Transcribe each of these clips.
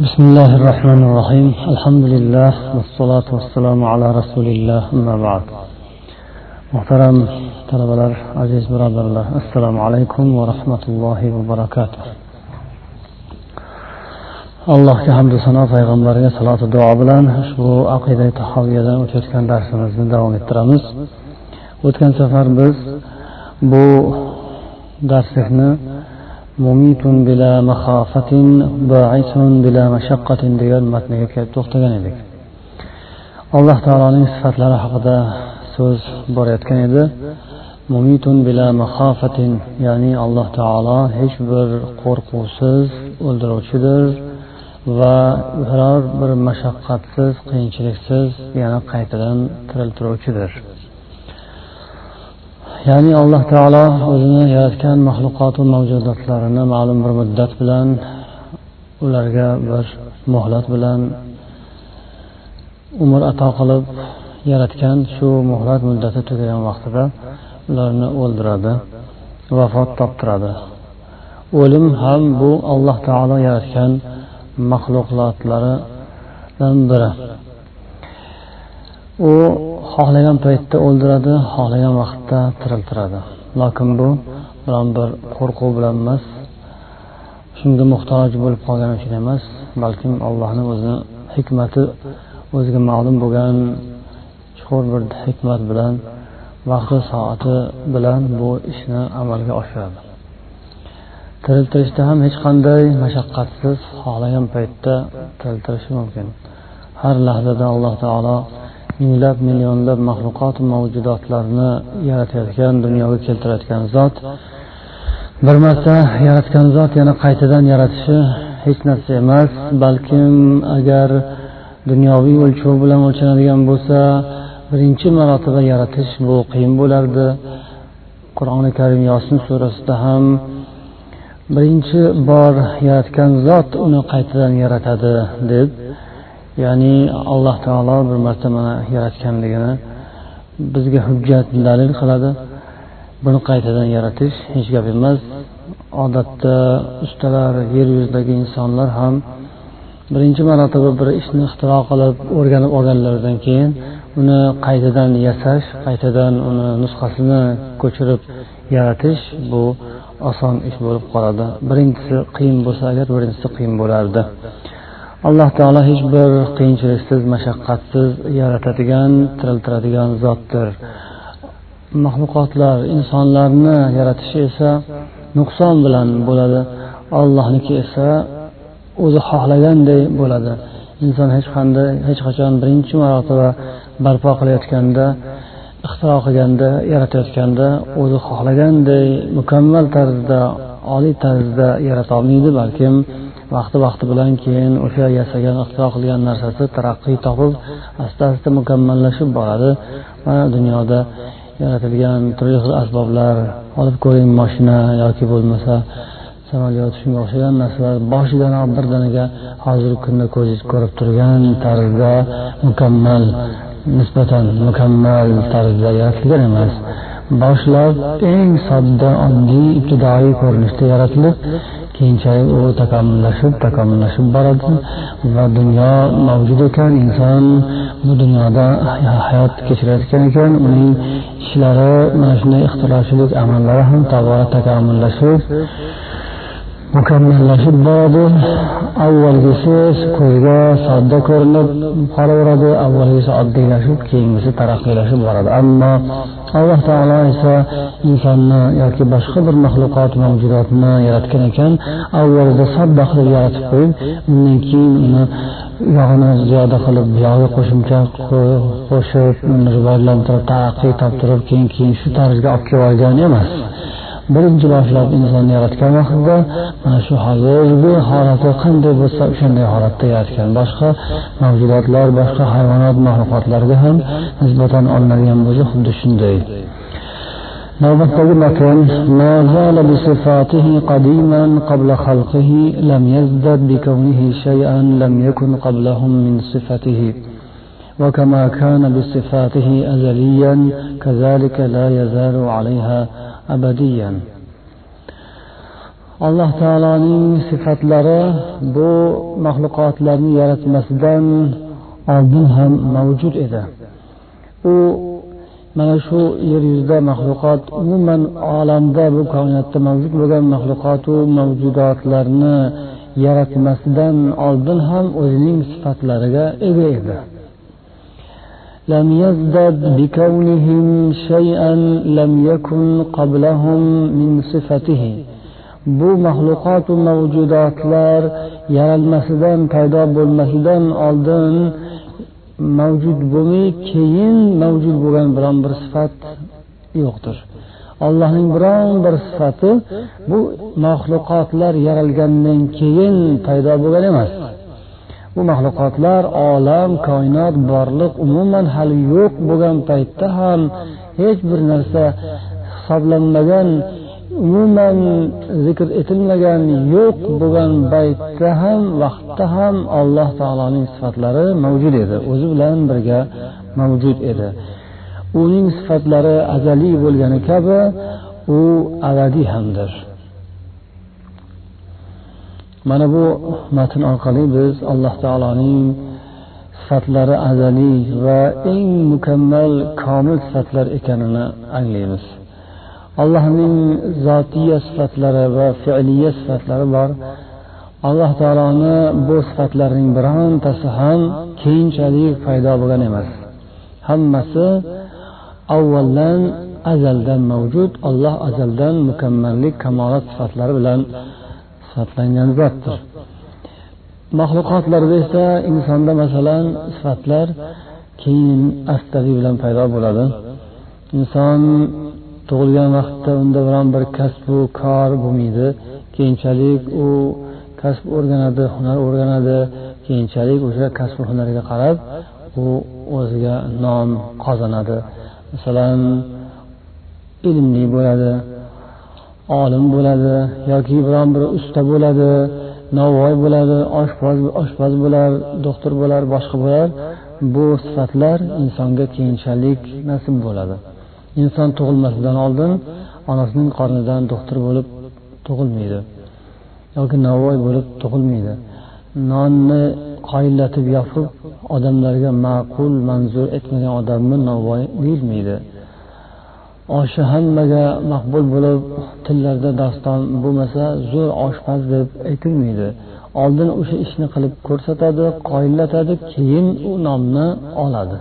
بسم الله الرحمن الرحيم الحمد لله والصلاة والسلام على رسول الله أما بعد محترم طلبة عزيز برادر الله السلام عليكم ورحمة الله وبركاته الله كحمد سنة في غمبرية صلاة الدعاء بلان شو عقيدة تحوية دان كان درسنا زمن دوام الترامس وشوش كان سفر بز بو درسنا mumitun bila maxafatin baisun bila mashaqqatin degan matniga kelib to'xtagan edik alloh taoloning sifatlari haqida so'z borayotgan edi. mumitun bila maxafatin ya'ni alloh taolo hech bir qo'rquvsiz o'ldiruvchidir va biror bir mashaqqatsiz qiyinchiliksiz yana qaytadan tiriltiruvchidir. Ya'ni alloh taolo o'zini yaratgan maxluqotu mavjudotlarini ma'lum bir muddat bilan ularga bir muhlat bilan umr ato qilib yaratgan shu muhlat muddati tugagan vaqtida ularni o'ldiradi vafot toptiradi. O'lim ham bu alloh taolo yaratgan maxluqotlaridan biri. U xohlagan paytda o'ldiradi xohlagan vaqtda tiriltiradi. Lokin bu biron bir qo'rquv bilan emas shunga muhtoj bo'lib qolgani uchun emas balkim allohni o'zini hikmati o'ziga ma'lum bo'lgan chuqur bir hikmat bilan vaqti soati bilan bu ishni amalga oshiradi. Tiriltirishda ham hech qanday mashaqqatsiz xohlagan paytda tiriltirishi mumkin. Har lahzada alloh taolo minglab millionlab maxluqot mavjudotlarni yaratayotgan dunyoga keltirayotgan zot. Bir marta yaratgan zot yana qaytadan yaratishi hech narsa emas balkim agar dunyoviy o'lchov bilan o'lchanadigan bo'lsa birinchi marotaba yaratish bu qiyin bo'lardi. Qur'oni karim yosin surasida ham birinchi bor yaratgan zot uni qaytadan yaratadi deb ya'ni alloh taolo bir marta mana yaratganligini bizga hujjat dalil qiladi. Buni qaytadan yaratish hech gap emas. Odatda ustalar yer yuzidagi insonlar ham birinchi marotaba bir ishni ixtiro qilib o'rganib olganlaridan keyin uni qaytadan yasash qaytadan uni nusxasini ko'chirib yaratish bu oson ish bo'lib qoladi. Birinchisi qiyin bo'lsa agar birinchisi qiyin bo'lardi. Alloh taolo hech bir qiyinchiliksiz mashaqqatsiz yaratadigan tiriltiradigan zotdir. Maxluqotlar insonlarni yaratishi esa nuqson bilan bo'ladi. Allohniki esa o'zi xohlaganday bo'ladi. Inson hech qanday hech qachon birinchi marotaba barpo qilayotganda ixtiro qilganda yaratayotganda o'zi xohlaganday mukammal tarzda oliy tarzda yaratolmaydi balkim vaqti vaqti bilan keyin o'sha yasagan ixtiro qilgan narsasi taraqqiy topib asta asta mukammallashib boradi mana dunyoda yaratilgan turli xil asboblar olib ko'ring moshina yoki bo'lmasa samolyot shunga o'xshagan narsalar boshidanoq birdaniga hozirgi kunda ko'zingiz ko'rib turgan tarzda mukammal nisbatan mukammal tarzda yaratilgan emas. Boshlab eng sodda oddiy ibtidoiy ko'rinishda yaratilib keyinchalik u takomillashib takomillashib boradi va dunyo mavjud ekan inson bu dunyoda hayot kechirayotgan ekan uning ishlari mana shunday ixtirochilik amallari ham tobora takomillashib mukammallashib boradi. Avvalgisi ko'zga sodda ko'rinib qolaveradi. Avvalgisi oddiylashib keyingisi taraqqiylashib boradi. Ammo alloh taolo esa insonni yoki boshqa bir maxluqot mavjudotni yaratgan ekan avvalida sodda qilib yaratib qo'yib undan keyin uni yog'ini ziyoda qilib buyog'iga qo'shimcha qo'shib rivojlantirib taraqqiy toptirib keyin keyin shu tarzga olib kelib emas. Birinchi boshlab insonni yaratgan vaqtida mana shu hozirgi holati qanday bo'lsa o'shanday holatda yaratgan boshqa mavjudotlar boshqa hayvonot maxluqotlarga ham nisbatan olinadigan bo'lsa xuddi shunday navbatdagi matn ما زال بصفاته قديما قبل خلقه لم يزدد بكونه شيئا لم يكن قبلهم من صفته وكما كان بصفاته أزليا كذلك لا يزال عليها abadiyan. Alloh taoloning sifatlari bu maxluqotlarni yaratmasidan oldin ham mavjud edi. U mana shu yer yuzida maxluqot umuman olamda bu koinotda mavjud bo'lgan maxluqotu mavjudotlarni yaratmasidan oldin ham o'zining sifatlariga ega edi. لم يزدد بكونهم شيئا لم يكن قبلهم من صفته bu maxluqotu mavjudotlar yaralmasidan paydo bo'lmasidan oldin mavjud bo'lmay keyin mavjud bo'lgan biron bir sifat yo'qdir. Allohning biron bir sifati bu maxluqotlar yaralgandan keyin paydo bo'lgan emas. Bu maxluqotlar olam koinot borliq umuman hali yo'q bo'lgan paytda ham hech bir narsa hisoblanmagan umuman zikr etilmagan yo'q bo'lgan paytda ham vaqtda ham alloh taoloning sifatlari mavjud edi. O'zi bilan birga mavjud edi. Uning sifatlari azaliy bo'lgani kabi u abadiy hamdir. Mana bu matn orqali biz alloh taoloning sifatlari azaliy va eng mukammal komil sifatlar ekanini anglaymiz. Allohning zotiya sifatlari va fe'liya sifatlari bor. Alloh taoloni bu sifatlarining birontasi ham keyinchalik paydo bo'lgan emas. Hammasi avvaldan azaldan mavjud alloh azaldan mukammallik kamolat sifatlari bilan sifatlangan zotdir. Maxluqotlarda esa insonda masalan sifatlar keyin astag'i bilan paydo bo'ladi. Inson tug'ilgan vaqtda unda biron bir kasbu kor bo'lmaydi. Keyinchalik u kasb o'rganadi hunar o'rganadi. Keyinchalik o'sha kasb hunariga qarab u o'ziga nom qozonadi. Masalan ilmli bo'ladi olim bo'ladi yoki biron bir usta bo'ladi novvoy bo'ladi oshpaz oshpaz bo'lar doktor bo'lar boshqa bo'lar bu sifatlar insonga keyinchalik nasib bo'ladi. Inson tug'ilmasidan oldin onasining qornidan doktor bo'lib tug'ilmaydi yoki novvoy bo'lib tug'ilmaydi. Nonni qoyillatib yopib odamlarga ma'qul manzur etmagan odamni novvoy deyilmaydi. Oshi hammaga maqbul bo'lib tillarda doston bo'lmasa zo'r oshpaz deb aytilmaydi. Oldin o'sha ishni qilib ko'rsatadi qoyillatadi keyin u nomni oladi.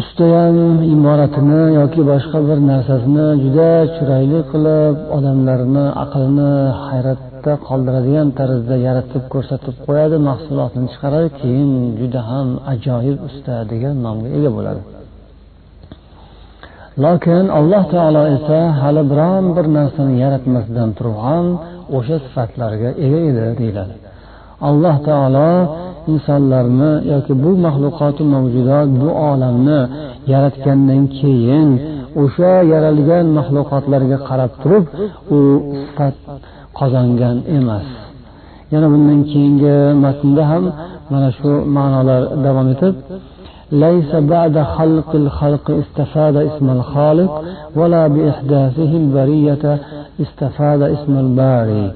Ustiyam imoratini yoki boshqa bir narsasini juda chiroyli qilib odamlarni aqlini hayratda qoldiradigan tarzda yaratib ko'rsatib qo'yadi mahsulotini chiqaradi keyin juda ham ajoyib usta degan nomga ega bo'ladi. Lokin alloh taolo esa hali biron bir narsani yaratmasdan turg'an o'sha sifatlarga ega edi deyiladi. Alloh taolo insonlarni yoki bu maxluqoti mavjudot bu olamni yaratgandan keyin o'sha yaralgan maxluqotlarga qarab turib u sifat qozongan emas. Yana bundan keyingi matnda ham mana shu ma'nolar davom etib ليس بعد خلق الخلق استفاد اسم الخالق ولا بإحداثه البرية استفاد اسم الباري.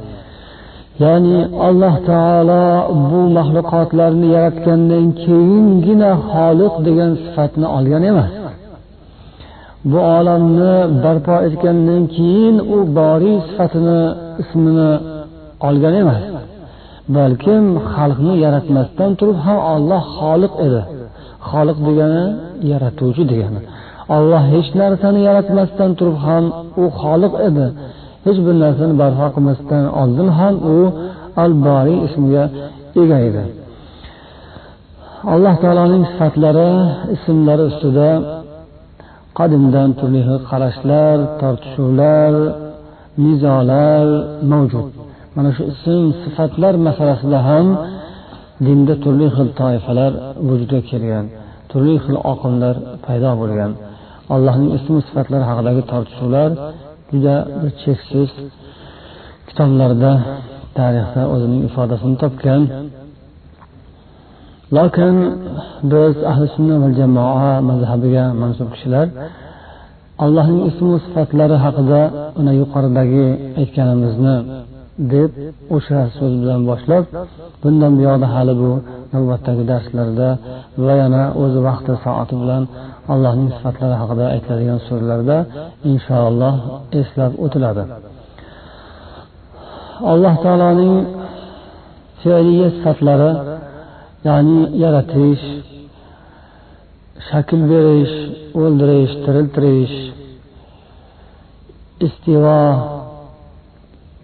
ya'ni alloh taolo bu maxluqotlarni yaratgandan keyingina xoliq degan sifatni olgan emas. Bu olamni barpo etgandan keyin u boriy sifatini ismini olgan emas balkim xalqni yaratmasdan turib ham olloh xoliq edi. Xoliq degani yaratuvchi degani. Olloh hech narsani yaratmasdan turib ham u xoliq edi. Hech bir narsani barpo qilmasdan oldin ham u al boriy ismiga ega edi alloh taoloning sifatlari ismlari ustida qadimdan turli xil qarashlar tortishuvlar nizolar mavjud. Mana shu ism sifatlar masalasida ham dinda turli xil toifalar vujudga kelgan turli xil oqimlar paydo bo'lgan. Allohning ismi sifatlari haqidagi tortishuvlar juda bir cheksiz kitoblarda tarixda o'zining ifodasini topgan. Lokin biz ahli sunna va jamoa mazhabiga mansub kishilar allohning ismu sifatlari haqida ana yuqoridagi aytganimizni deb o'sha so'z bilan boshlab bundan buyoqda hali bu navbatdagi darslarda va yana o'z vaqti soati bilan allohning sifatlari haqida aytiladigan so'zlarda inshaalloh eslab o'tiladi. Alloh taoloning fe'liya sifatlari ya'ni yaratish shakl berish o'ldirish tiriltirish istivo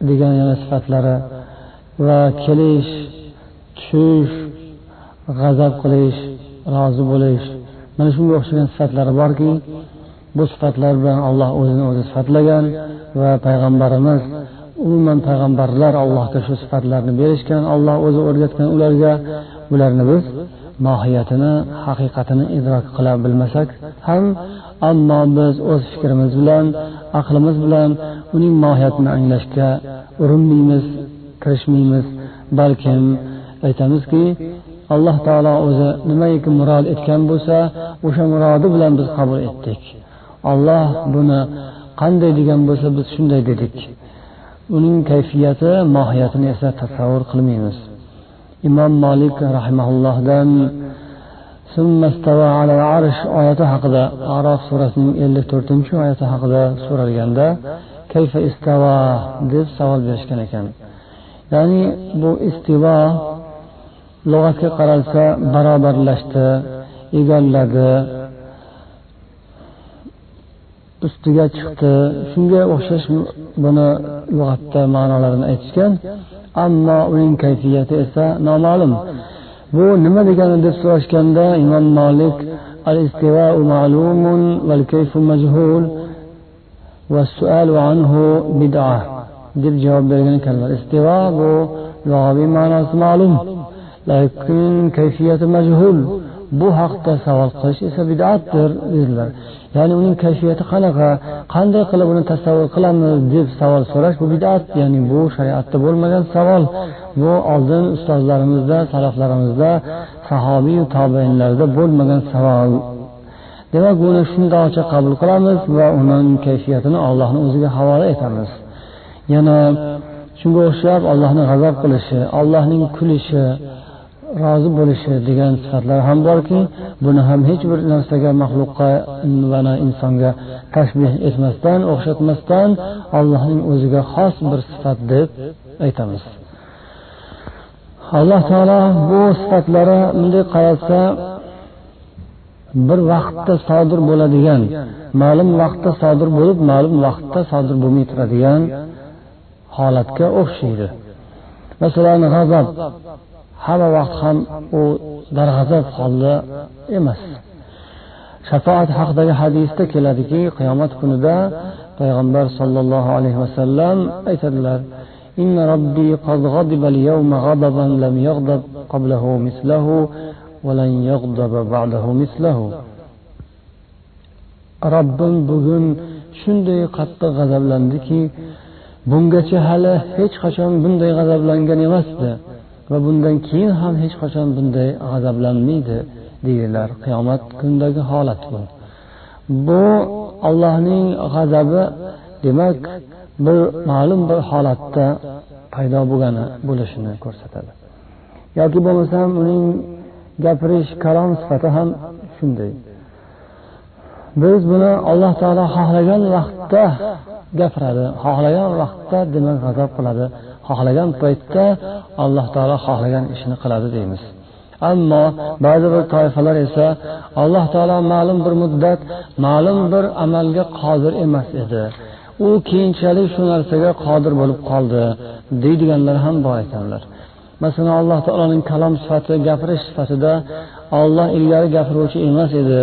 degan yana sifatlari va kelish tushish g'azab qilish rozi bo'lish. Mana shunga o'xshagan sifatlari borki bu sifatlar bilan alloh o'zini o'zi sifatlagan va payg'ambarimiz umuman payg'ambarlar allohga shu sifatlarni berishgan olloh o'zi o'rgatgan ularga bularni biz mohiyatini haqiqatini idrok qila bilmasak ham ammo biz o'z fikrimiz bilan aqlimiz bilan uning mohiyatini anglashga urinmaymiz kirishmaymiz. Balkim aytamizki alloh taolo o'zi nimaiki murod etgan bo'lsa o'sha murodi bilan biz qabul etdik. Olloh buni qanday degan bo'lsa biz shunday dedik. Uning kayfiyati mohiyatini esa tasavvur qilmaymiz. Imom molik rahimaullohdan oyati haqida arof surasining ellik to'rtinchi oyati haqida so'ralganda kayfa istava deb savol berishgan ekan. Ya'ni bu istivo lug'atga qaralsa barobarlashdi egalladi ustiga chiqdi. Shunga o'xshash buni lug'atda ma'nolarini aytishgan ammo uning kayfiyati esa noma'lum. Bu nima degani deb so'rashganda imom molik al istivau ma'lumun val kayfu majhul والسؤال عنه بدعة deb javob bergan ekanlar istivo bu lug'aviy ma'nosi ma'lum lakin kayfiyati majhul bu haqda savol qilish esa bid'atdir dedilar ya'ni uning kayfiyati qanaqa qanday qilib uni tasavvur qilamiz deb savol so'rash bu bid'at ya'ni bu shariatda bo'lmagan savol. Bu oldin ustozlarimizda salaflarimizda sahobiy tobeinlarda bo'lmagan savol. Demak buni shundoqcha qabul qilamiz va uning kayfiyatini allohni o'ziga havola etamiz. Yana shunga o'xshab allohni g'azab qilishi allohning kulishi rozi bo'lishi degan sifatlar ham borki buni ham hech bir narsaga maxluqqa va insonga tashbih etmasdan o'xshatmasdan allohning o'ziga xos bir sifat deb aytamiz. Alloh taolo bu sifatlari bunday qaralsa bir vaqtda sodir bo'ladigan ma'lum vaqtda sodir bo'lib ma'lum vaqtda sodir bo'lmay turadigan holatga o'xshaydi. Masalan g'azab. hamma vaqt ham u darg'azab holda emas. Shafoat haqidagi hadisda keladiki qiyomat kunida payg'ambar sollallohu alayhi vasallam aytadilar إن ربي قد غضب اليوم غضبا لم يغضب قبله مثله ولن يغضب بعده مثله robbim bugun shunday qattiq g'azablandiki bungacha hali hech qachon bunday g'azablangan emasdi. Va bundan keyin ham hech qachon bunday g'azablanmaydi deydilar qiyomat kunidagi holat bu. Bu allohning g'azabi demak bir ma'lum bir holatda paydo bo'lgani bo'lishini ko'rsatadi. Yoki bo'lmasam uning gapirish kalom sifati ham shunday. Biz buni alloh taolo xohlagan vaqtda gapiradi xohlagan vaqtda demak g'azab qiladi. Xohlagan paytda alloh taolo xohlagan ishini qiladi deymiz. Ammo ba'zi bir toifalar esa alloh taolo ma'lum bir muddat ma'lum bir amalga qodir emas edi. U keyinchalik shu narsaga qodir bo'lib qoldi deydiganlar ham bor ekanlar. Masalan alloh taoloning kalom sifati gapirish sifatida olloh ilgari gapiruvchi emas edi.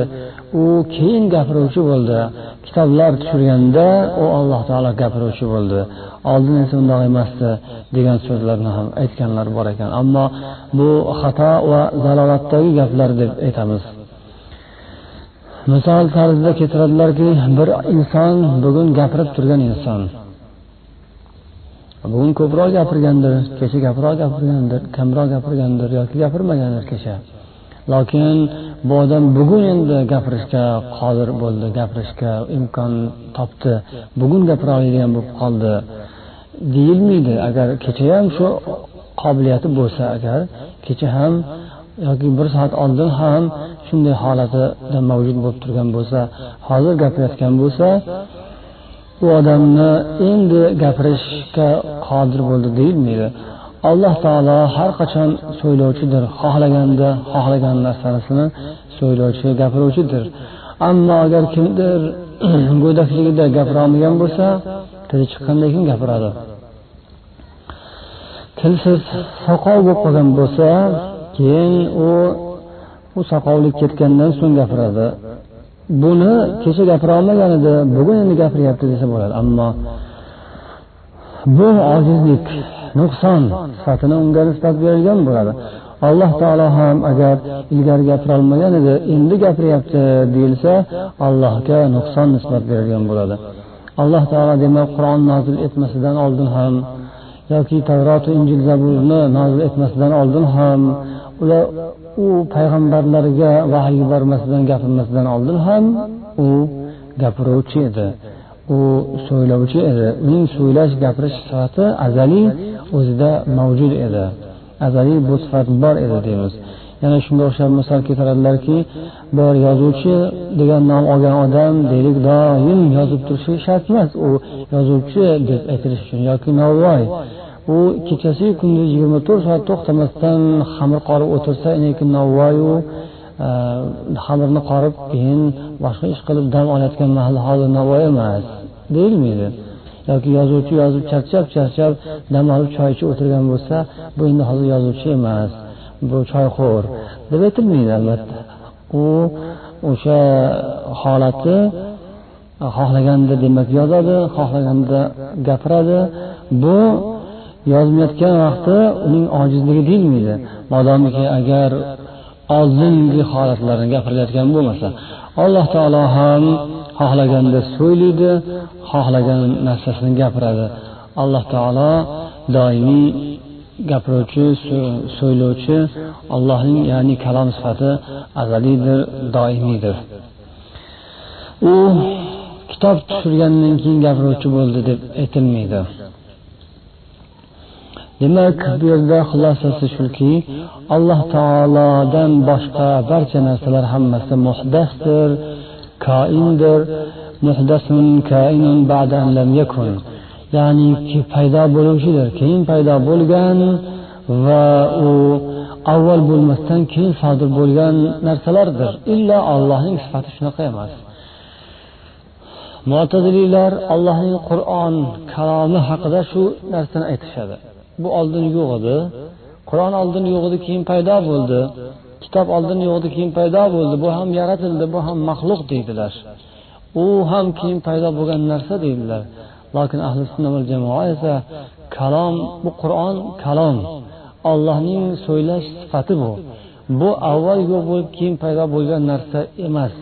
U keyin gapiruvchi bo'ldi. Kitoblar tushirganda u alloh taolo gapiruvchi bo'ldi. Oldin esa undoq emasdi degan so'zlarni ham aytganlar bor ekan. Ammo bu xato va zalolatdagi gaplar deb aytamiz. Misol tarzida keltiradilarki bir inson bugun gapirib turgan inson. Bugun ko'proq gapirgandir kecha gapirroq gapirgandir kamroq gapirgandir yoki gapirmagandir kecha. Lokin bu odam bugun endi gapirishga qodir bo'ldi gapirishga imkon topdi. Bugun gapira oladigan bo'lib qoldi. Deyilmaydi agar kecha ham shu qobiliyati bo'lsa agar kecha ham yoki bir soat oldin ham shunday holatida mavjud bo'lib turgan bo'lsa hozir gapirayotgan bo'lsa u odamni endi gapirishga qodir bo'ldi deyilmaydi. Alloh taolo har qachon so'ylovchidir xohlaganda xohlagan narsasini so'ylovchi gapiruvchidir. Ammo agar kimdir go'dakligida gapirolmagan bo'lsa tili chiqqandan keyin gapiradi. Tilsiz soqov bo'lib qolgan bo'lsa keyin u u soqovlik ketgandan so'ng gapiradi. Buni kecha gapira olmagan edi bugun endi gapiryapti desa bo'ladi. Ammo bu ojizlik nuqson sifatini unga nisbat berilgan bo'ladi. Alloh taolo ham agar ilgari gapirolmagan edi endi gapiryapti deyilsa allohga nuqson nisbat berilgan bo'ladi. Alloh taolo demak qur'on nozil etmasidan oldin ham yoki tavrotu injil zaburni nozil etmasidan oldin ham ular u payg'ambarlarga vahiy yubormasidan gapirmasidan oldin ham u gapiruvchi edi. U so'ylovchi edi. Uning so'ylash gapirish sifati azaliy o'zida mavjud edi. Azaliy bu sifat bor edi deymiz. Yana shunga o'xshab misol keltiradilarki bir yozuvchi degan nom olgan odam deylik doim yozib turishi shart emas. U yozuvchi deb aytilishi uchun yoki novvoy. U kechasiyu kunduz yigirma to'rt soat to'xtamasdan xamir qorib o'tirsa lekin novvoyu e, xamirni qorib keyin boshqa ish qilib dam olayotgan mahal hozir navoiy emas deyilmaydi. Yoki yozuvchi yozib charchab charchab dam olib choy ichib o'tirgan bo'lsa bu endi hozir yozuvchi emas bu choyxo'r deb aytilmaydi albatta. U o'sha holati xohlaganda demak yozadi xohlaganda gapiradi. Bu yozmayotgan vaqti uning ojizligi deyilmaydi. Modomiki agar oldingi holatlarini gapirilayotgan bo'lmasa alloh taolo ham xohlaganda so'ylaydi xohlagan narsasini gapiradi. Alloh taolo doimiy gapiruvchi so'ylovchi allohning ya'ni kalom sifati azaliydir doimiydir u kitob tushirgandan keyin gapiruvchi bo'ldi deb aytilmaydi. Demak bu yerda xulosasi shuki alloh taolodan boshqa barcha narsalar hammasi muhdasdir koindir muhdasun kainun ba'dan lam yakun. Ya'ni paydo bo'luvchidir keyin paydo bo'lgan va u avval bo'lmasdan keyin sodir bo'lgan narsalardir. Illo allohning sifati shunaqa emas. Mo'taziliylar allohning qur'on kalomi haqida shu narsani aytishadi. Bu oldin yo'q edi. Qur'on oldin yo'q edi keyin paydo bo'ldi. Kitob oldin yo'q edi keyin paydo bo'ldi. Bu ham yaratildi bu ham maxluq deydilar. U ham keyin paydo bo'lgan narsa deydilar. Lokin ahli sunna va jamoa esa kalom bu qur'on kalom. Allohning so'ylash sifati bu. Bu avval yo'q bo'lib keyin paydo bo'lgan narsa emas.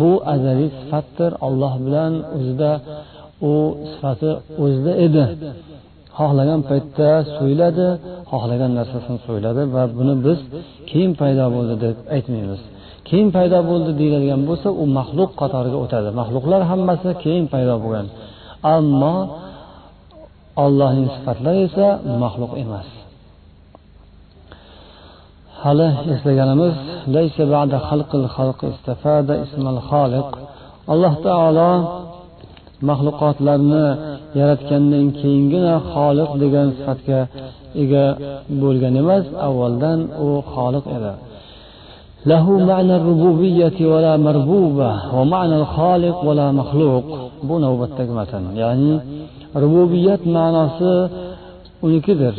Bu azaliy sifatdir. Alloh bilan o'zida u sifati o'zida edi. Xohlagan paytda so'yladi xohlagan narsasini so'yladi va buni biz keyin paydo bo'ldi deb aytmaymiz. Keyin paydo bo'ldi deyiladigan bo'lsa u maxluq qatoriga o'tadi. Maxluqlar hammasi keyin paydo bo'lgan. Ammo allohning sifatlari esa maxluq emas. Hali eslaganimiz alloh taolo mahluqotlarni yaratgandan keyingina xoliq degan sifatga ega bo'lgan emas avvaldan u xoliq edi. له معنى الربوبية ولا مربوبة ومعنى الخالق ولا مخلوق bu navbatdagi matn. Ya'ni rububiyat ma'nosi unikidir.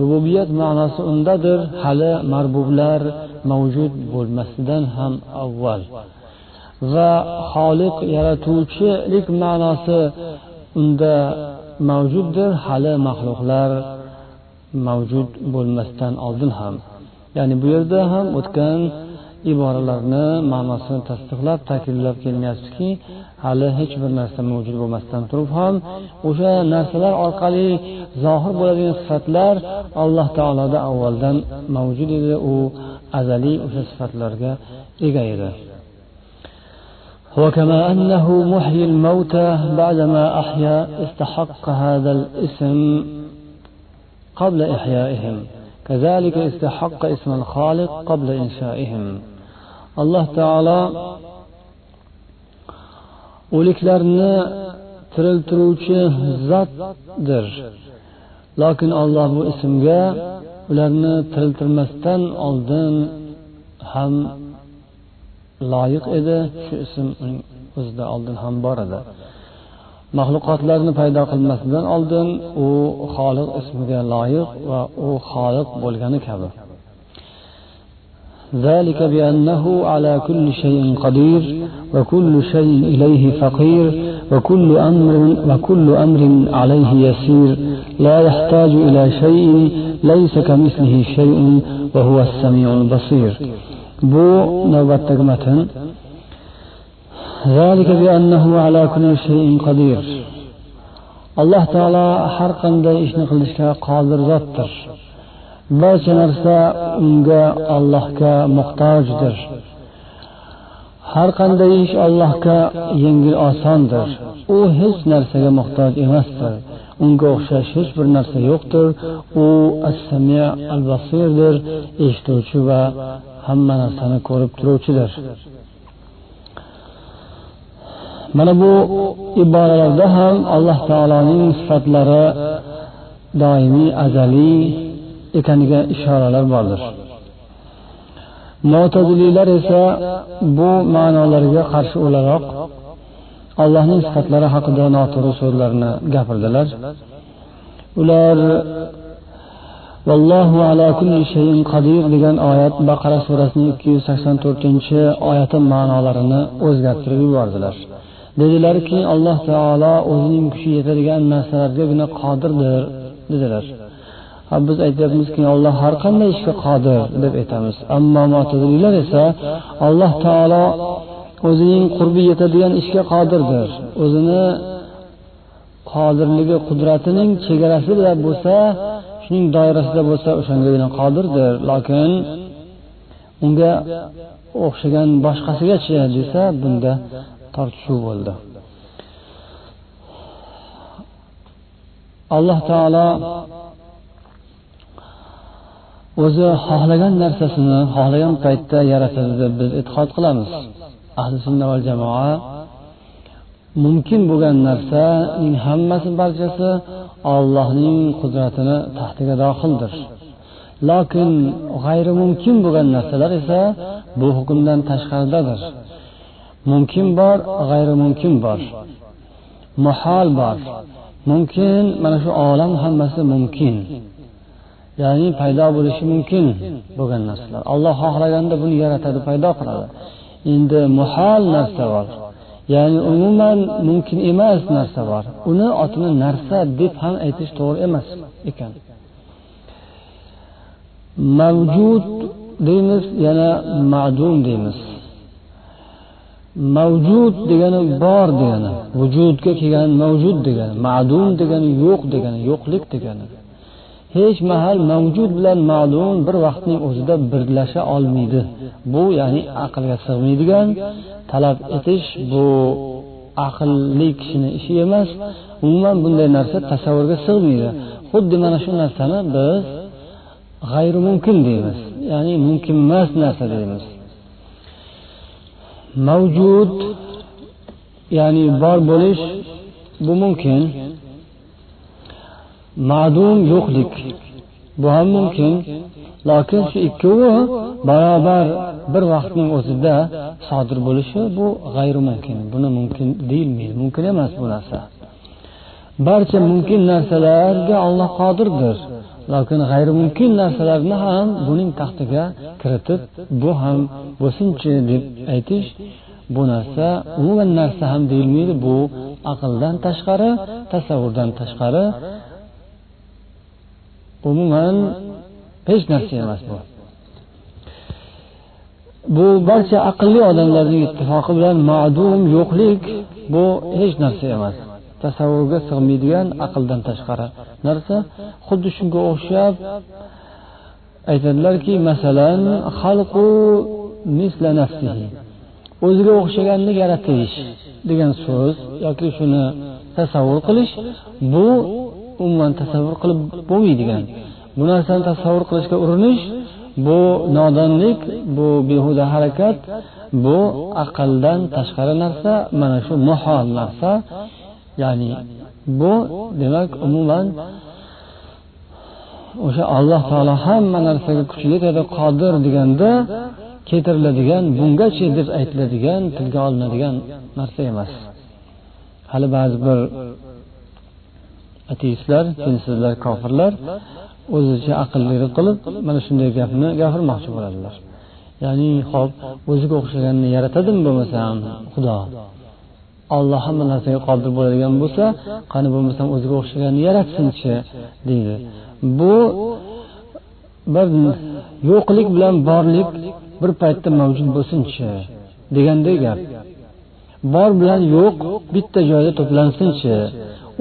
Rububiyat ma'nosi undadir hali marbublar mavjud bo'lmasidan ham avval. Va xoliq yaratuvchilik ma'nosi unda mavjuddir. Hali maxluqlar mavjud bo'lmasdan oldin ham ya'ni bu yerda ham o'tgan iboralarni ma'nosini tasdiqlab ta'kidlab kelinyaptiki hali hech bir narsa mavjud bo'lmasdan turib ham o'sha narsalar orqali zohir bo'ladigan sifatlar alloh taoloda avvaldan mavjud edi. U azaliy o'sha sifatlarga ega edi. وكما أنه محيي الموتى بعدما أحيا استحق هذا الاسم قبل إحيائهم. كذلك استحق اسم الخالق قبل إنشائهم. الله تعالى o'liklarni tiriltiruvchi zotdir. Lokin olloh bu ismga ularni tiriltirmasdan oldin ham loyiq edi shu ism uning o'zida oldin ham bor edi maxluqotlarni paydo qilmasidan oldin u xoliq ismiga loyiq va u xoliq bo'lgani kabi ذلك بأنه على كل شيء قدير وكل شيء إليه فقير وكل أمر وكل أمر عليه يسير لا يحتاج إلى شيء ليس كمثله شيء وهو السميع البصير bu navbatdagi matn. Alloh taolo har qanday ishni qilishga qodir zotdir. Barcha narsa unga ollohga muhtojdir. Har qanday ish allohga yengil osondir. U hech narsaga muhtoj emasdir. Unga o'xshash hech bir narsa yo'qdir. U assami al basirdir eshituvchi va hamma narsani ko'rib turuvchidir. Mana bu iboralarda ham alloh taoloning sifatlari doimiy azaliy ekaniga ishoralar bordir. Mo'taziliylar esa bu ma'nolarga qarshi o'laroq allohning sifatlari haqida noto'g'ri so'zlarni gapirdilar. Ular vallohu ala kulli shayin qodir degan oyat baqara surasining ikki yuz sakson to'rtinchi oyati ma'nolarini o'zgartirib yubordilar. Dedilarki alloh taolo o'zining kuchi yetadigan narsalargagina qodirdir dedilar. Ha biz aytyapmizki olloh har qanday ishga qodir deb aytamiz. Ammo mo'taziliylar esa alloh taolo o'zining qurbi yetadigan ishga qodirdir. O'zini qodirligi qudratining chegarasi bo'lsa shuning doirasida bo'lsa o'shangagina qodirdir lokin unga o'xshagan boshqasigachi desa bunda tortishuv bo'ldi. Alloh taolo o'zi xohlagan narsasini xohlagan paytda yaratadi deb biz e'tiqod qilamiz. Ahli sunna va jamoa mumkin bo'lgan narsaning hammasi barchasi ollohning qudratini taxtiga dohildir. Lokin g'ayri mumkin bo'lgan narsalar esa bu hukmdan tashqaridadir. Mumkin bor g'ayri mumkin bor. Muhol bor. Mumkin mana shu olam hammasi mumkin. Ya'ni paydo bo'lishi mumkin bo'lgan narsalar. Alloh xohlaganda buni yaratadi paydo qiladi. Endi muhol narsa bor. Ya'ni umuman mumkin emas narsa bor. Uni otini narsa deb ham aytish to'g'ri emas ekan. Mavjud deymiz yana ma'dum deymiz. Mavjud degani bor degani vujudga kelgan mavjud degani ma'dum degani yo'q degani yo'qlik degani. Hech mahal mavjud bilan ma'lum bir vaqtning o'zida birlasha olmaydi. Bu ya'ni aqlga sig'maydigan talab etish bu aqlli kishini ishi emas umuman bunday narsa tasavvurga sig'maydi. Xuddi mana shu narsani biz g'ayri mumkin deymiz ya'ni mumkin emas narsa deymiz. Mavjud ya'ni bor bo'lish bu mumkin. Ma'dum yo'qlik. Bu ham mumkin. Lokin shu ikkovi barobar bir vaqtning o'zida sodir bo'lishi bu g'ayri mumkin buni mumkin deyilmaydi mumkin emas bu narsa. Barcha mumkin narsalarga olloh qodirdir. Lokin g'ayri mumkin narsalarni ham buning taxtiga kiritib bu ham bo'lsinchi deb aytish bu narsa umuman narsa ham deyilmaydi bu aqldan tashqari tasavvurdan tashqari umuman hech narsa emas bu. Bu barcha aqlli odamlarning ittifoqi bilan ma'dum yo'qlik bu hech narsa emas. Tasavvurga sig'maydigan aqldan tashqari narsa xuddi shunga o'xshab aytadilarki masalan xalqu misla nafsihi o'ziga o'xshaganni yaratish degan so'z yoki shuni tasavvur qilish bu umuman tasavvur qilib bo'lmaydigan. Bu narsani tasavvur qilishga urinish bu nodonlik bu behuda harakat bu aqldan tashqari narsa mana shu muhol narsa. Ya'ni bu demak umuman o'sha alloh taolo hamma narsaga kuchli yetadi qodir deganda keltiriladigan bungacha deb aytiladigan tilga olinadigan narsa emas. Hali ba'zi bir ateistlar dinsizlar kofirlar o'zicha aqllilik qilib mana shunday gapni gapirmoqchi bo'ladilar. Ya'ni hop o'ziga o'xshaganni yaratadimi bo'lmasam xudo? Olloh hamma narsaga qodir bo'ladigan bo'lsa qani bo'lmasam o'ziga o'xshaganni yaratsinchi deydi. Bu bir yo'qlik bilan borlik bir paytda mavjud bo'lsinchi deganday gap. Bor bilan yo'q bitta joyda to'plansinchi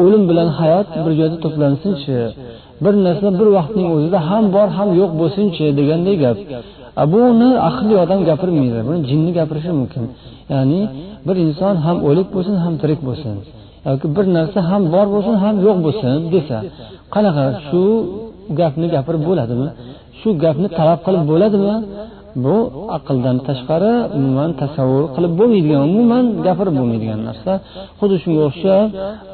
o'lim bilan hayot bir joyda to'plansinchi bir narsa bir vaqtning o'zida ham bor ham yo'q bo'lsinchi deganday gap. Buni aqlli odam gapirmaydi buni jinni gapirishi mumkin. Ya'ni bir inson ham o'lik bo'lsin ham tirik bo'lsin yoki bir narsa ham bor bo'lsin ham yo'q bo'lsin desa qanaqa shu gapni gapirib bo'ladimi? Shu gapni talab qilib bo'ladimi? Bu aqldan tashqari umuman tasavvur qilib bo'lmaydigan umuman gapirib bo'lmaydigan narsa. Xuddi shunga o'xshab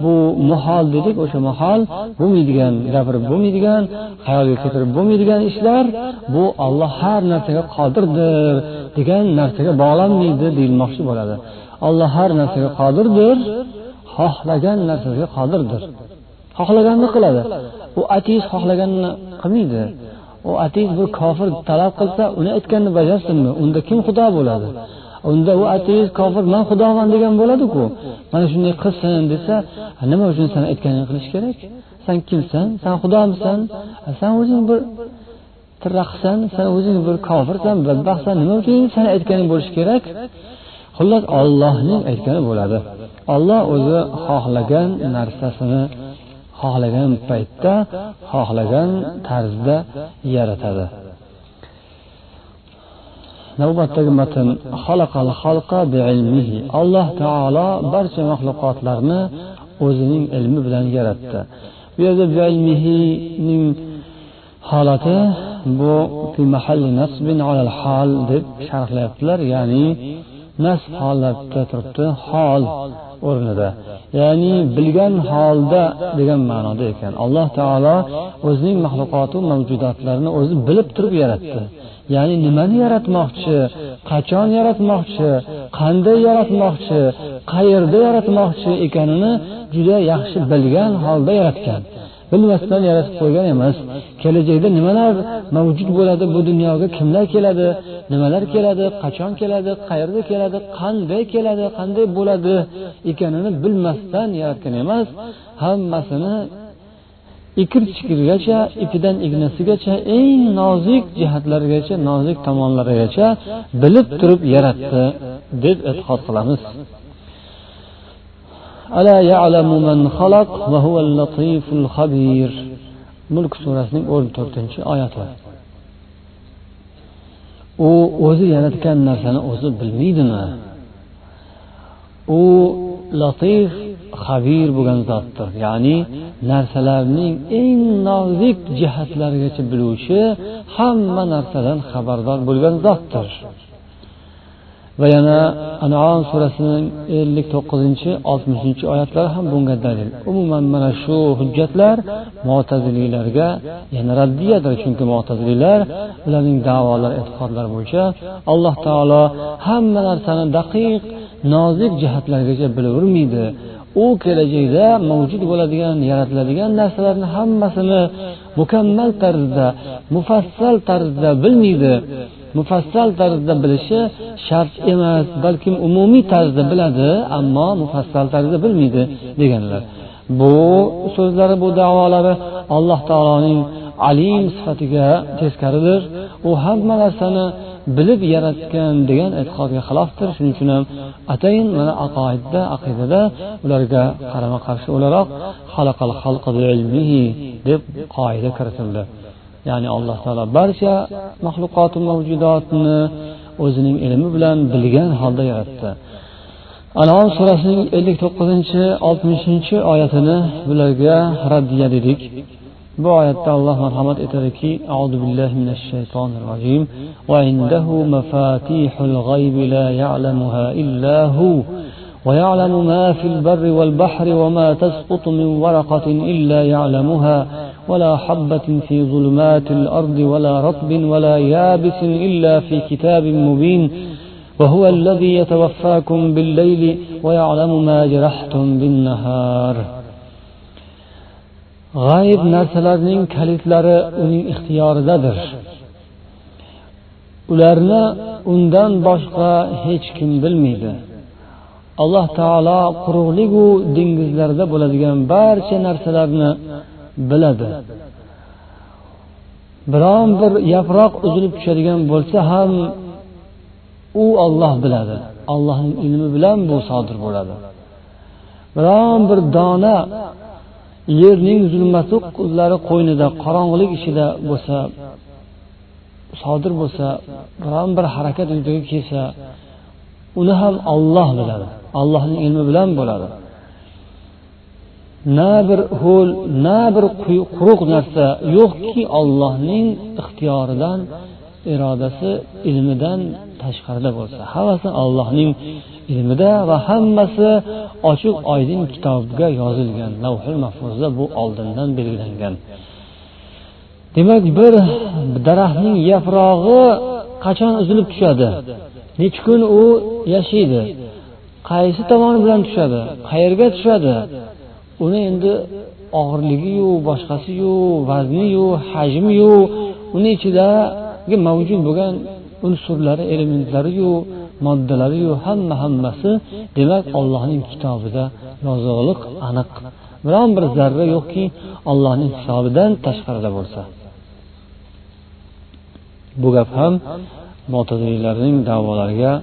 bu muhol dedik o'sha muhol bo'lmaydigan gapirib bo'lmaydigan xayolga keltirib bo'lmaydigan ishlar bu olloh har narsaga qodirdir degan narsaga bog'lanmaydi deyilmoqchi bo'ladi. Olloh har narsaga qodirdir xohlagan narsaga qodirdir. Xohlaganini qiladi. U ateist xohlaganini qilmaydi. U ateist bir kofir talab qilsa uni aytganini bajarsinmi? Unda kim xudo bo'ladi? Unda u ateist kofir man xudoman degan bo'ladiku. Mana shunday qilsin desa nima uchun san aytganingni qilish kerak? San kimsan? San xudomisan? San o'zing bir tirraqsan? San o'zing bir kofirsan? Badbaxtsan nima uchun sani aytganing bo'lishi kerak? Xullas ollohning aytgani bo'ladi. Olloh o'zi xohlagan narsasini xohlagan paytda xohlagan tarzda yaratadi. Navbatdagi matn alloh taolo barcha maxluqotlarni o'zining ilmi bilan yaratdi. Bu yerda biilmihining holati bu hol deb sharhlayaptilar ya'ni nasb holatda turibdi. Hol o'rnida. Ya'ni bilgan holda degan ma'noda ekan. Alloh taolo o'zining maxluqotu mavjudotlarini o'zi bilib turib yaratdi. Ya'ni nimani yaratmoqchi qachon yaratmoqchi qanday yaratmoqchi qayerda yaratmoqchi ekanini juda yaxshi bilgan holda yaratgan. Bilmasdan yaratib qo'ygan emas. Kelajakda nimalar mavjud bo'ladi bu dunyoga? Kimlar keladi? Nimalar keladi? Qachon keladi? Qayerda keladi? Qanday keladi? Qanday bo'ladi ekanini bilmasdan yaratgan emas. Hammasini ikir chikirgacha ipidan ignasigacha eng nozik jihatlarigacha nozik tomonlarigacha bilib turib yaratdi deb e'tiqod qilamiz. ألا يعلم من خلق وهو اللطيف الخبير. ملك سورة 14 آيات u o'zi yaratgan narsani o'zi bilmaydimi u latif xabir bo'lgan zotdir ya'ni narsalarning eng nozik jihatlarigacha biluvchi hamma narsadan xabardor bo'lgan zotdir va yana anom surasining ellik to'qqizinchi oltmishinchi oyatlari ham bunga dalil. Umuman mana shu hujjatlar mo'taziliylarga yana raddiyadir chunki mo'taziliylar ularning davolari e'tiqodlari bo'yicha alloh taolo hamma narsani daqiq nozik jihatlargacha bilavermaydi u kelajakda mavjud bo'ladigan yaratiladigan narsalarni hammasini mukammal tarzda mufassal tarzda bilmaydi. Mufassal tarzda bilishi shart emas balkim umumiy tarzda biladi ammo mufassal tarzda bilmaydi deganlar. Bu so'zlari bu davolari alloh taoloning alim sifatiga teskaridir. U hamma narsani bilib yaratgan degan e'tiqodga xilofdir. Shuning uchun ham atayin mana aqoidda aqidada ularga qarama qarshi o'laroq deb qoida kiritildi. Ya'ni alloh taolo barcha maxluqoti mavjudotni o'zining ilmi bilan bilgan holda yaratdi. Anom surasining ellik to'qqizinchi oltmishinchi oyatini bularga raddiya dedik. Bu oyatda alloh marhamat etadiki audu billahi minash shaytonir rojim وعنده مفاتيح الغيب لا يعلمها إلا هو ويعلم ما في البر والبحر وما تسقط من ورقة إلا يعلمها ولا حبة في ظلمات الأرض ولا رطب ولا يابس إلا في كتاب مبين وهو الذي يتوفاكم بالليل ويعلم ما جرحتم بالنهار g'ayib narsalarning kalitlari uning ixtiyoridadir. Ularni undan boshqa hech kim bilmaydi. Alloh taolo quruqligu dengizlarda bo'ladigan barcha narsalarni biladi. Biron bir yaproq uzilib tushadigan bo'lsa ham u olloh biladi. Allohning ilmi bilan bu sodir bo'ladi. Biron bir dona yerning zulmatlari qo'ynida qorong'ulik ichida bo'lsa sodir bo'lsa biron bir harakat yuzaga kelsa uni ham olloh biladi. Allohning ilmi bilan bo'ladi. Na bir ho'l na bir quruq narsa yo'qki ollohning ixtiyoridan irodasi ilmidan tashqarida bo'lsa hammasi allohning ilmida va hammasi ochiq oydin kitobga yozilgan lavhul mahfuzda bu oldindan belgilangan. Demak bir daraxtning yaprog'i qachon uzilib tushadi? Necha kun u yashaydi? Qaysi tomoni bilan tushadi? Qayerga tushadi? Uni endi og'irligiyu boshqasiyu vazniyu hajmiyu uni ichidagi mavjud bo'lgan unsurlari elementlariyu moddalariyu hamma hammasi demak ollohning kitobida yozug'liq aniq. Biron bir zarra yo'qki ollohning hisobidan tashqarida bo'lsa. Bu gap ham mo'tazillarning da'volariga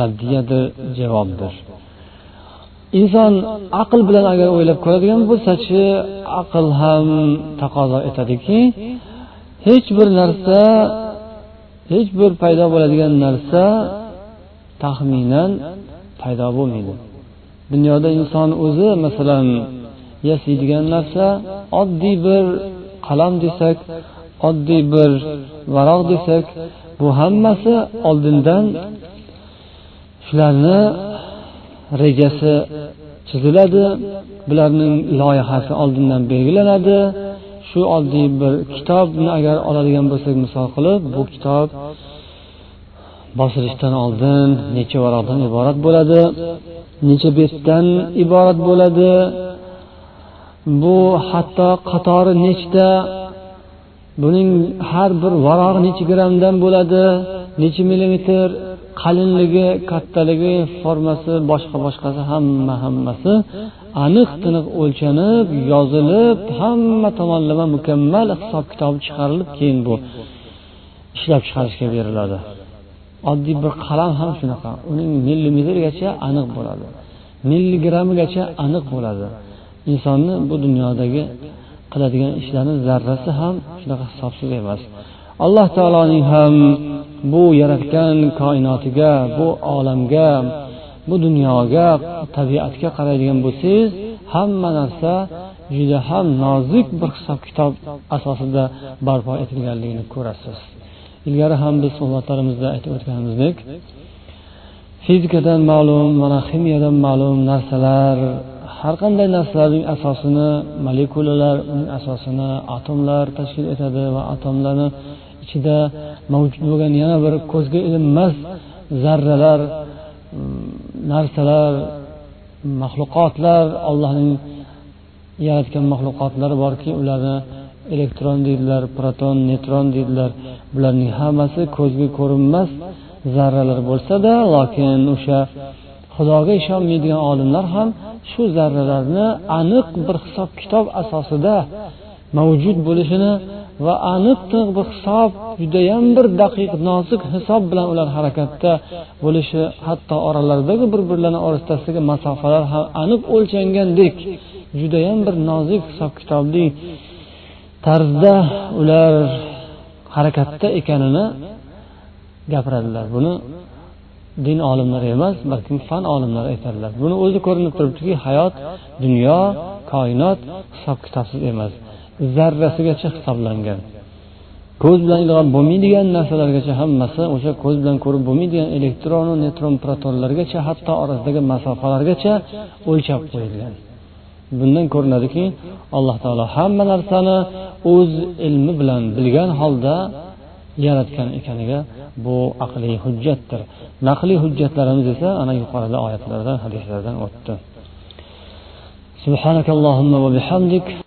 raddiyadir javobdir. Inson aql bilan agar o'ylab ko'radigan bo'lsachi aql ham taqozo etadiki hech bir narsa hech bir paydo bo'ladigan narsa taxminan paydo bo'lmaydi. Dunyoda inson o'zi masalan yasaydigan narsa oddiy bir qalam desak oddiy bir varoq desak bu hammasi oldindan shularni rejasi chiziladi bularning loyihasi oldindan belgilanadi. Shu oddiy bir kitobni agar oladigan bo'lsak misol qilib bu kitob bosilishdan oldin necha varaqdan iborat bo'ladi necha betdan iborat bo'ladi bu hatto qatori nechta buning har bir varog'i necha grammdan bo'ladi necha millimetr qalinligi kattaligi formasi boshqa boshqasi hamma hammasi aniq tiniq o'lchanib yozilib hamma tomonlama mukammal hisob kitobi chiqarilib keyin bu ishlab chiqarishga beriladi. Oddiy bir qalam ham shunaqa. Uning millimetrgacha aniq bo'ladi. Milligrammigacha aniq bo'ladi. Insonni bu dunyodagi qiladigan ishlarni zarrasi ham shunaqa hisobsiz emas. Alloh taoloning ham bu yaratgan koinotiga bu olamga bu dunyoga tabiatga qaraydigan bo'lsangiz hamma narsa juda ham nozik bir hisob kitob asosida barpo etilganligini ko'rasiz. Ilgari ham biz suhbatlarimizda aytib o'tganimizdek fizikadan ma'lum mana ximiyadan ma'lum narsalar har qanday narsalarning asosini molekulalar uning asosini atomlar tashkil etadi va atomlarni ichida mavjud bo'lgan yana bir ko'zga ilinmas zarralar mm, narsalar maxluqotlar allohning yaratgan maxluqotlari borki ularni elektron deydilar proton neytron deydilar. Bularning hammasi ko'zga ko'rinmas zarralar bo'lsada lokin o'sha xudoga ishonmaydigan olimlar ham shu zarralarni aniq bir hisob kitob asosida mavjud bo'lishini va aniq bir hisob judayam bir daqiq nozik hisob bilan ular harakatda bo'lishi hatto oralaridagi bir birlarini orasidagi masofalar ham aniq o'lchangandek judayam bir nozik hisob kitobli tarzda ular harakatda ekanini gapiradilar. Buni din olimlari emas balkim fan olimlari aytadilar. Buni o'zi ko'rinib turibdiki hayot dunyo koinot hisob kitobsiz emas. zarrasigacha hisoblangan. Ko'z bilan ilg'ab bo'lmaydigan narsalargacha hammasi o'sha ko'z bilan ko'rib bo'lmaydigan elektronu neytron protonlargacha hatto orasidagi masofalargacha o'lchab qo'yilgan. Bundan ko'rinadiki alloh taolo hamma narsani o'z ilmi bilan bilgan holda yaratgan ekaniga bu aqliy hujjatdir. Naqliy hujjatlarimiz esa ana yuqorida oyatlardan hadislardan o'tdi.